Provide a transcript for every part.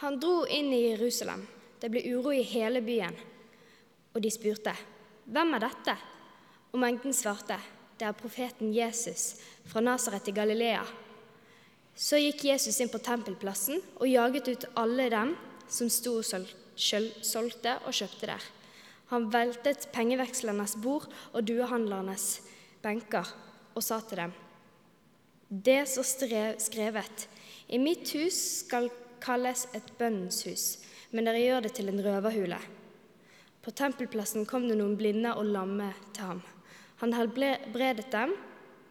Han dro inn i Jerusalem. Det ble uro i hele byen. Og de spurte, 'Hvem er dette?' Og mengden svarte, 'Det er profeten Jesus fra Nasaret i Galilea.' Så gikk Jesus inn på tempelplassen og jaget ut alle dem som sto og solgte og kjøpte der. Han veltet pengevekslernes bord og duehandlernes benker og sa til dem.: Det står skrevet, i mitt hus skal kalles et bønnshus, men dere gjør det til en røverhule. På tempelplassen kom det noen blinde og lamme til ham. Han helbredet dem,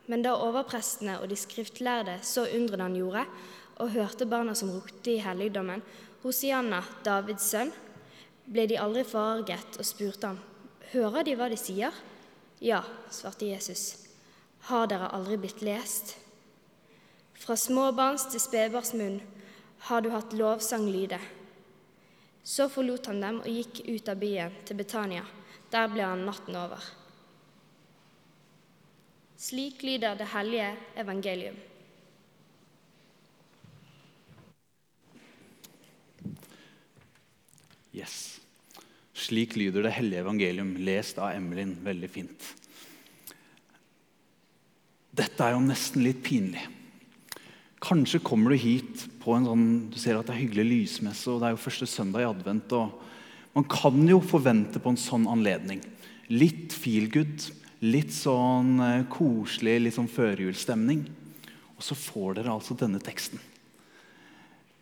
men da overprestene og de skriftlærde så undrene han gjorde, og hørte barna som ropte i helligdommen, Hosianna, Davids sønn, ble de aldri forarget og spurte ham, hører de hva de sier? Ja, svarte Jesus. Har dere aldri blitt lest? Fra småbarns til spedbarns munn har du hatt lovsang lyde. Så forlot han dem og gikk ut av byen, til Betania. Der ble han natten over. Slik lyder det hellige evangelium. Yes. Slik lyder det hellige evangelium, lest av Emilin. Veldig fint. Dette er jo nesten litt pinlig. Kanskje kommer du hit på en sånn Du ser at det er hyggelig lysmesse, og det er jo første søndag i advent. og Man kan jo forvente på en sånn anledning. Litt feel good, litt sånn eh, koselig, litt sånn førjulsstemning. Og så får dere altså denne teksten.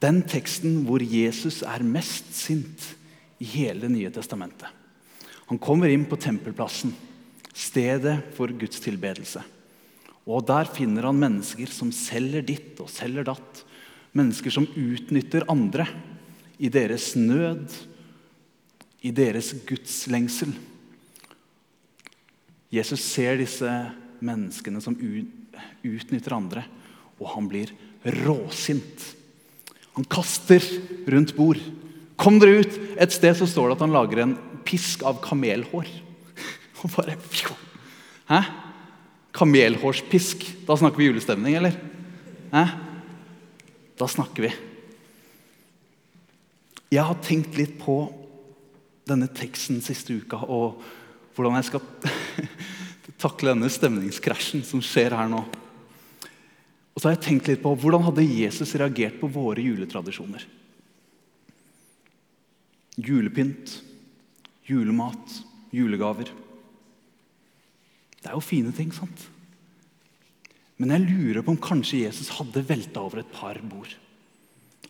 Den teksten hvor Jesus er mest sint i hele Det nye testamentet. Han kommer inn på tempelplassen, stedet for Guds tilbedelse. Og Der finner han mennesker som selger ditt og selger datt. Mennesker som utnytter andre i deres nød, i deres gudslengsel. Jesus ser disse menneskene som utnytter andre, og han blir råsint. Han kaster rundt bord. Kom dere ut! Et sted så står det at han lager en pisk av kamelhår. Og bare Hæ? Kamelhårspisk. Da snakker vi julestemning, eller? Eh? Da snakker vi. Jeg har tenkt litt på denne teksten siste uka og hvordan jeg skal takle denne stemningskrasjen som skjer her nå. Og så har jeg tenkt litt på Hvordan hadde Jesus reagert på våre juletradisjoner? Julepynt, julemat, julegaver. Det er jo fine ting, sant? Men jeg lurer på om kanskje Jesus hadde velta over et par bord.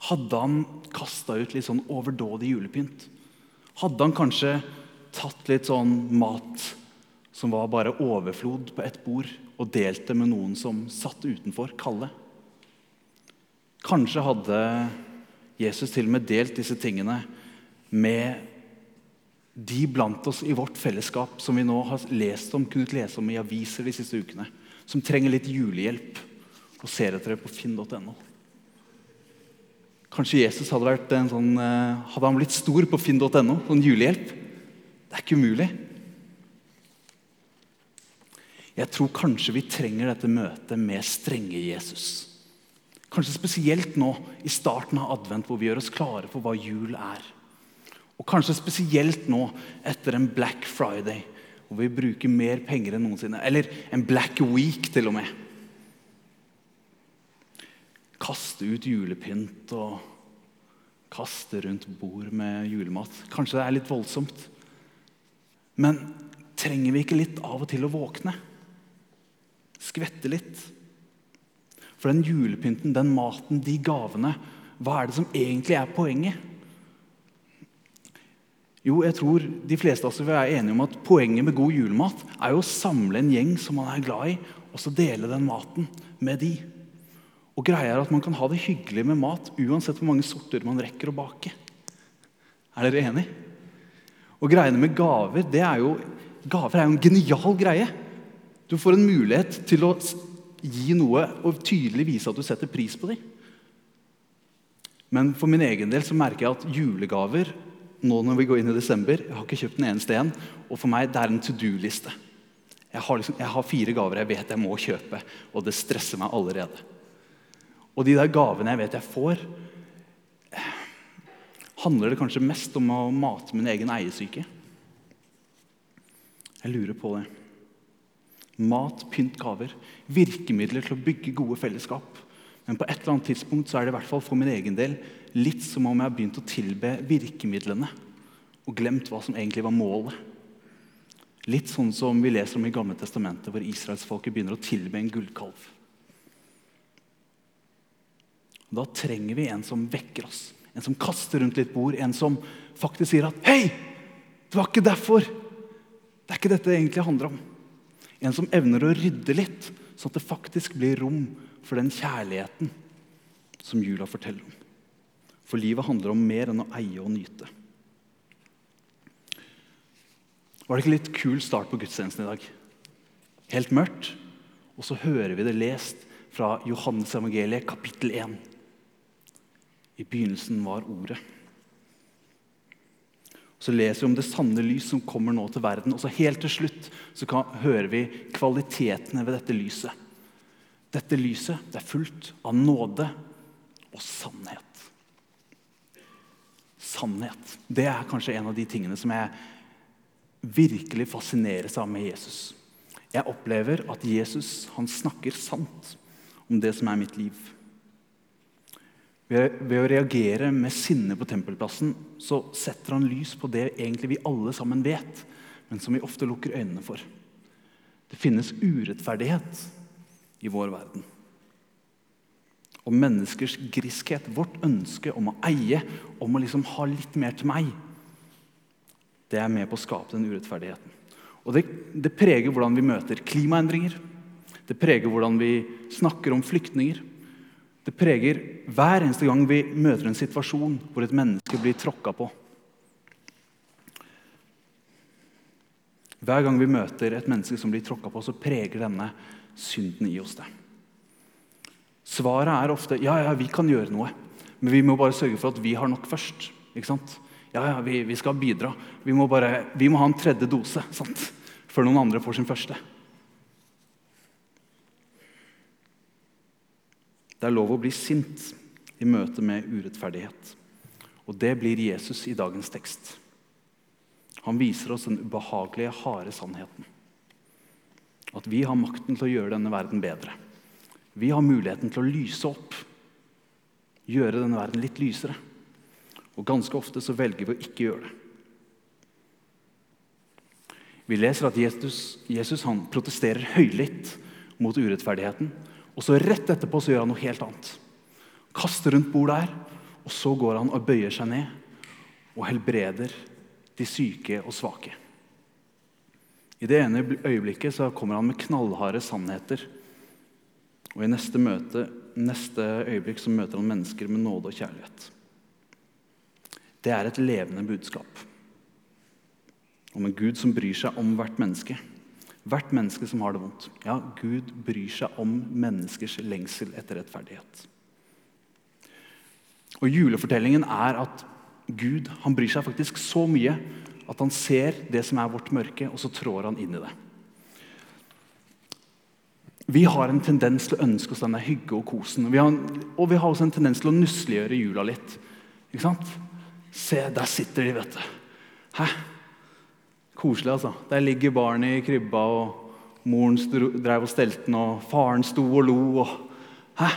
Hadde han kasta ut litt sånn overdådig julepynt? Hadde han kanskje tatt litt sånn mat som var bare overflod på ett bord, og delt det med noen som satt utenfor, kalde? Kanskje hadde Jesus til og med delt disse tingene med de blant oss i vårt fellesskap som vi nå har lest om, kunnet lese om i aviser de siste ukene, som trenger litt julehjelp og ser etter det på finn.no. Kanskje Jesus hadde, vært en sånn, eh, hadde han blitt stor på finn.no, sånn julehjelp? Det er ikke umulig. Jeg tror kanskje vi trenger dette møtet med strenge Jesus. Kanskje spesielt nå i starten av advent, hvor vi gjør oss klare for hva jul er. Og kanskje spesielt nå etter en Black Friday, hvor vi bruker mer penger enn noensinne. Eller en Black Week, til og med. Kaste ut julepynt og kaste rundt bord med julemat. Kanskje det er litt voldsomt. Men trenger vi ikke litt av og til å våkne? Skvette litt? For den julepynten, den maten, de gavene, hva er det som egentlig er poenget? Jo, jeg tror de fleste av oss vil være enige om at poenget med god julemat er jo å samle en gjeng som man er glad i, og så dele den maten med de. Og greia er at Man kan ha det hyggelig med mat uansett hvor mange sorter man rekker å bake. Er dere enig? Og greiene med gaver det er jo, gaver er jo en genial greie. Du får en mulighet til å gi noe og tydelig vise at du setter pris på dem. Men for min egen del så merker jeg at julegaver nå når vi går inn i desember. Jeg har ikke kjøpt en eneste en. Og for meg det er en to do-liste. Jeg, liksom, jeg, har fire gaver jeg vet jeg må kjøpe, og det stresser meg allerede. Og de der gavene jeg vet jeg får handler det kanskje mest om å mate min egen eiesyke. Jeg lurer på det. Mat, pynt, gaver. Virkemidler til å bygge gode fellesskap. Men på et eller annet tidspunkt så er det i hvert fall for min egen del litt som om jeg har begynt å tilbe virkemidlene og glemt hva som egentlig var målet. Litt sånn som vi leser om i Gamle testamentet, hvor israelsfolket begynner å tilbe en gullkalv. Da trenger vi en som vekker oss, en som kaster rundt litt bord, en som faktisk sier at 'Hei, det var ikke derfor'. Det er ikke dette det egentlig handler om. En som evner å rydde litt, sånn at det faktisk blir rom for den kjærligheten som jula forteller om. For livet handler om mer enn å eie og nyte. Var det ikke litt kul start på gudstjenesten i dag? Helt mørkt. Og så hører vi det lest fra Johannes evangeliet, kapittel 1. I begynnelsen var Ordet. Så leser vi om det sanne lys som kommer nå til verden. Og så helt til slutt så kan, hører vi kvalitetene ved dette lyset. Dette lyset det er fullt av nåde og sannhet. Sannhet. Det er kanskje en av de tingene som jeg virkelig fascineres av med Jesus. Jeg opplever at Jesus han snakker sant om det som er mitt liv. Ved, å reagere med sinne på tempelplassen så setter han lys på det egentlig vi alle sammen vet, men som vi ofte lukker øynene for. Det finnes urettferdighet i vår verden. Og menneskers griskhet, vårt ønske om å eie, om å liksom ha litt mer til meg, det er med på å skape den urettferdigheten. Og det, det preger hvordan vi møter klimaendringer. Det preger hvordan vi snakker om flyktninger. Det preger hver eneste gang vi møter en situasjon hvor et menneske blir tråkka på. Hver gang vi møter et menneske som blir tråkka på, så preger denne synden i oss det. Svaret er ofte ja, ja, vi kan gjøre noe, men vi må bare sørge for at vi har nok først. Ikke sant? Ja, ja, vi, vi skal bidra. Vi må, bare, vi må, ha en tredje dose sant? før noen andre får sin første. Det er lov å bli sint i møte med urettferdighet. Og det blir Jesus i dagens tekst. Han viser oss den ubehagelige, harde sannheten. At vi har makten til å gjøre denne verden bedre. Vi har muligheten til å lyse opp. Gjøre denne verden litt lysere. Og ganske ofte så velger vi å ikke gjøre det. Vi leser at Jesus, Jesus han protesterer høylytt mot urettferdigheten. Og så rett etterpå så gjør han noe helt annet. Kaster rundt bordet der, og så går han og bøyer seg ned og helbreder de syke og svake. I det ene øyeblikket så kommer han med knallharde sannheter. Og i neste, møte, neste øyeblikk så møter han mennesker med nåde og kjærlighet det er et levende budskap om en Gud som bryr seg om hvert menneske. Hvert menneske som har det vondt. Ja, Gud bryr seg om menneskers lengsel etter rettferdighet. Og Julefortellingen er at Gud han bryr seg faktisk så mye at han ser det som er vårt mørke, og så trår han inn i det. Vi har en tendens til å ønske oss denne hygge og kosen. Vi har, og vi har også en tendens til å nusseliggjøre jula litt. Ikke sant? Se, der sitter de, vet du. Hæ? Koselig, altså. Der ligger barnet i krybba, og moren drev og stelte den, og faren sto og lo. Og... Hæ?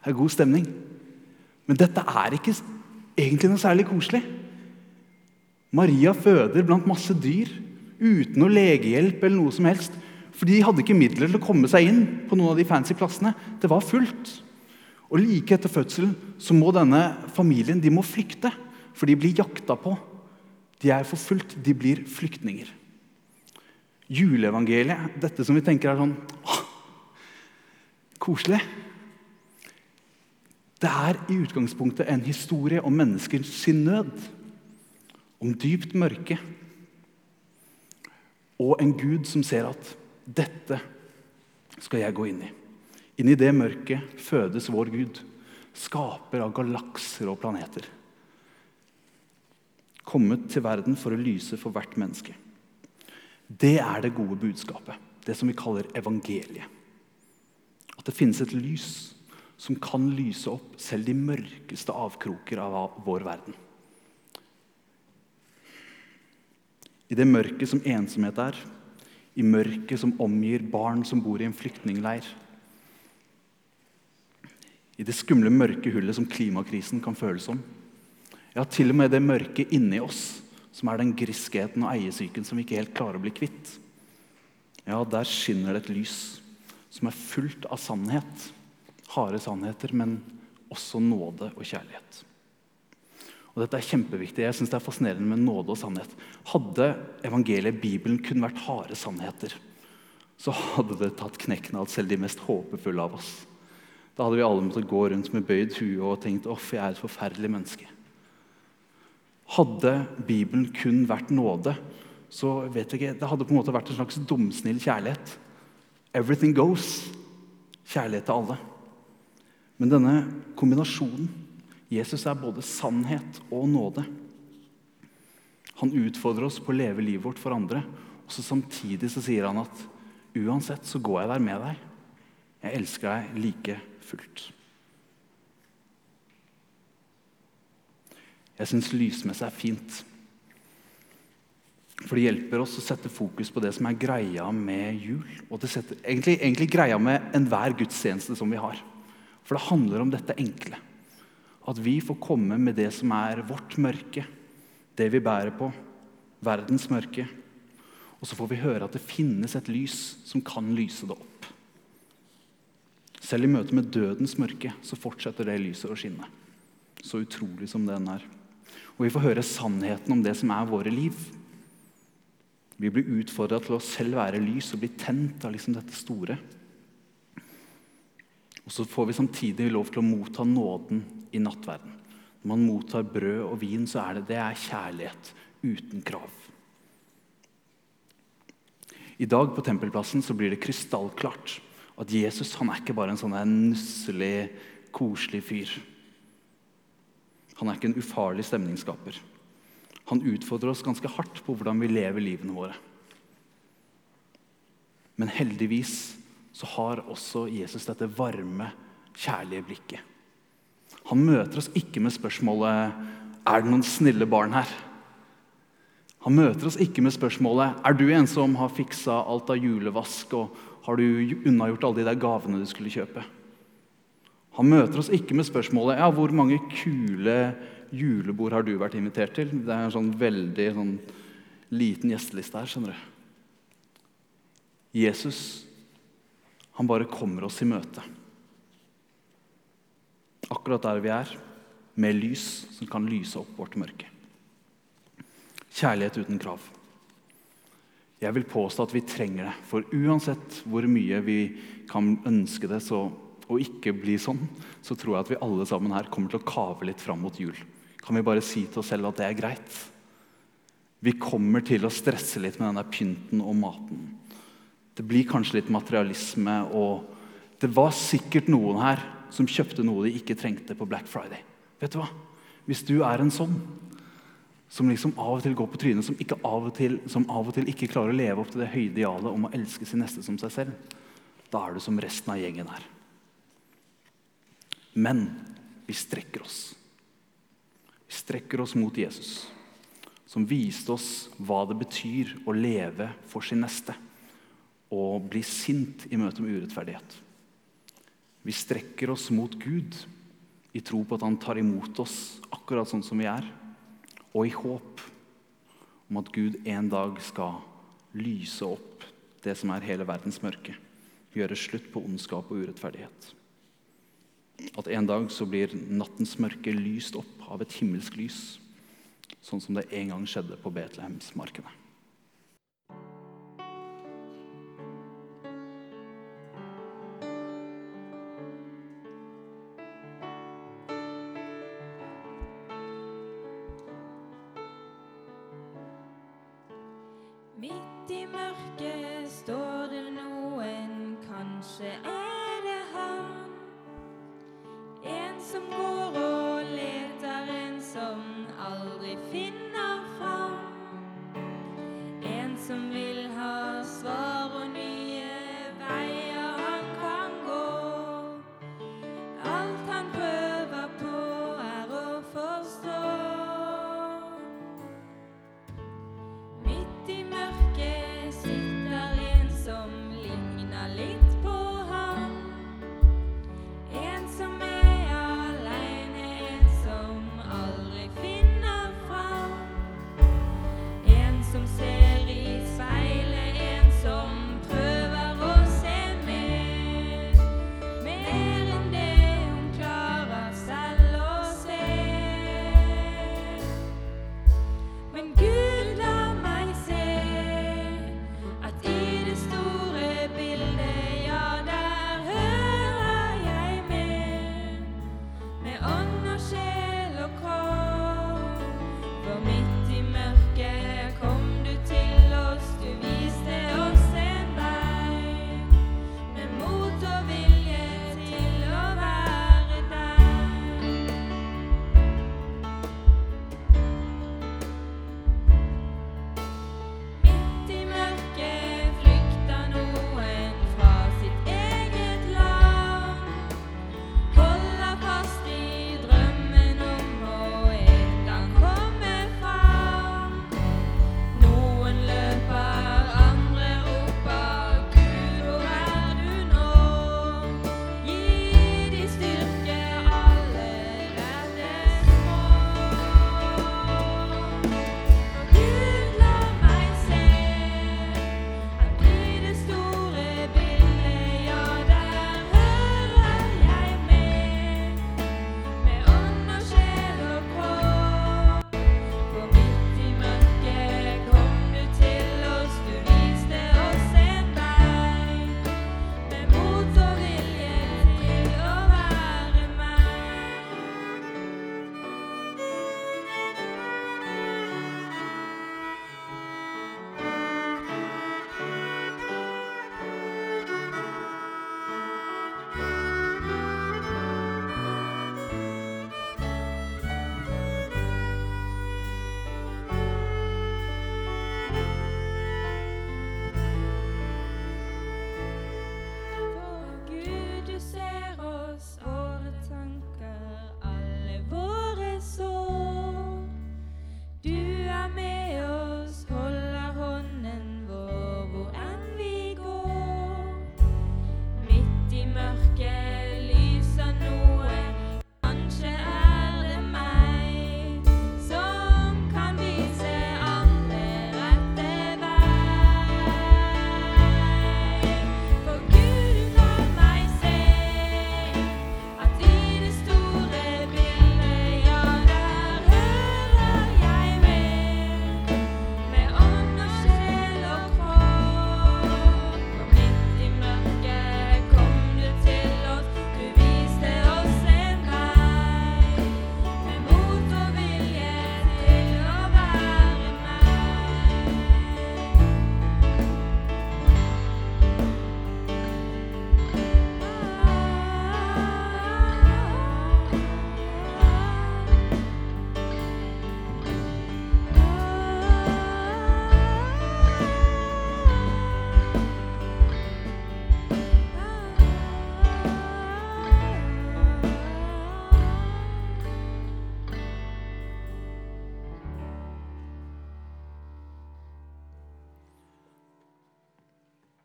Det er god stemning. Men dette er ikke egentlig noe særlig koselig. Maria føder blant masse dyr uten noe legehjelp eller noe som helst. For de hadde ikke midler til å komme seg inn på noen av de fancy plassene. Det var fullt. Og Like etter fødselen så må denne familien de må flykte. For de blir jakta på. De er forfulgt. De blir flyktninger. Juleevangeliet, dette som vi tenker er sånn åh, koselig Det er i utgangspunktet en historie om menneskers nød. Om dypt mørke. Og en Gud som ser at 'dette skal jeg gå inn i'. Inn i det mørket fødes vår Gud, skaper av galakser og planeter kommet til verden for å lyse for hvert menneske. Det er det gode budskapet, det som vi kaller evangeliet. At det finnes et lys som kan lyse opp selv de mørkeste avkroker av vår verden. I det mørket som ensomhet er, i mørket som omgir barn som bor i en flyktningleir. I det skumle mørke hullet som klimakrisen kan føles som. Ja, til og med det mørket inni oss, som er den griskheten og eiesyken som vi ikke helt klarer å bli kvitt. Ja, der skinner det et lys som er fullt av sannhet. Harde sannheter, men også nåde og kjærlighet. Og dette er kjempeviktig. Jeg synes det er fascinerende med nåde og sannhet. Hadde evangeliet, Bibelen, kun vært harde sannheter, så hadde det tatt knekken av selv de mest håpefulle av oss. Da hadde vi alle måttet gå rundt med bøyd hue og tenkt off, jeg er et forferdelig menneske. Hadde Bibelen kun vært nåde, så vet jeg ikke, det hadde på en måte vært en slags dumsnill kjærlighet. Everything goes. Kjærlighet til alle. Men denne kombinasjonen Jesus er både sannhet og nåde. Han utfordrer oss på å leve livet vårt for andre. Og så samtidig så sier han at uansett så går jeg der med deg. Jeg elsker deg like fullt. Jeg syns lysmesse er fint. For det hjelper oss å sette fokus på det som er greia med jul. Og det setter, egentlig, egentlig greia med enhver gudstjeneste som vi har. For det handler om dette enkle. At vi får komme med det som er vårt mørke, det vi bærer på, verdens mørke. Og så får vi høre at det finnes et lys som kan lyse det opp. Selv i møte med dødens mørke så fortsetter det lyset å skinne. Så utrolig som den er. Og vi får høre sannheten om det som er våre liv. Vi blir utfordra til å selv være lys og bli tent av liksom dette store. Og så får vi samtidig lov til å motta nåden i nattverden. Når man mottar brød og vin, så er det, det er kjærlighet uten krav. I dag på Tempelplassen så blir det krystallklart at Jesus han er ikke bare en sånn nusselig, koselig fyr. Han er ikke en ufarlig stemningsskaper. Han utfordrer oss ganske hardt på hvordan vi lever livene våre. Men heldigvis så har også Jesus dette varme, kjærlige blikket. Han møter oss ikke med spørsmålet er det noen snille barn her. Han møter oss ikke med spørsmålet er du en som har fiksa alt av julevask og har du unnagjort alle de der gavene du skulle kjøpe. Han møter oss ikke med spørsmålet ja, hvor mange kule julebord har du vært invitert til. Det er en sånn veldig sånn, liten gjesteliste her. skjønner du. Jesus han bare kommer oss i møte. Akkurat der vi er, med lys som kan lyse opp vårt mørke. Kjærlighet uten krav. Jeg vil påstå at vi trenger det. For uansett hvor mye vi kan ønske det så, og ikke bli sånn, så tror jeg at vi alle sammen her kommer til å kave litt fram mot jul. Kan vi bare si til oss selv at det er greit? Vi kommer til å stresse litt med denne pynten og maten. Det blir kanskje litt materialisme. Og det var sikkert noen her som kjøpte noe de ikke trengte på Black Friday. Vet du hva? Hvis du er en sånn som liksom av og til går på trynet, som, av til, som av og til ikke klarer å leve opp til det høye idealet om å elske sin neste som seg selv, da er du som resten av gjengen her. Men vi strekker oss. Vi strekker oss mot Jesus, som viste oss hva det betyr å leve for sin neste og bli sint i møte med urettferdighet. Vi strekker oss mot Gud i tro på at han tar imot oss akkurat sånn som vi er, og i håp om at Gud en dag skal lyse opp det som er hele verdens mørke. Gjøre slutt på ondskap og urettferdighet. At en dag så blir nattens mørke lyst opp av et himmelsk lys, sånn som det en gang skjedde på Betlehemsmarkene.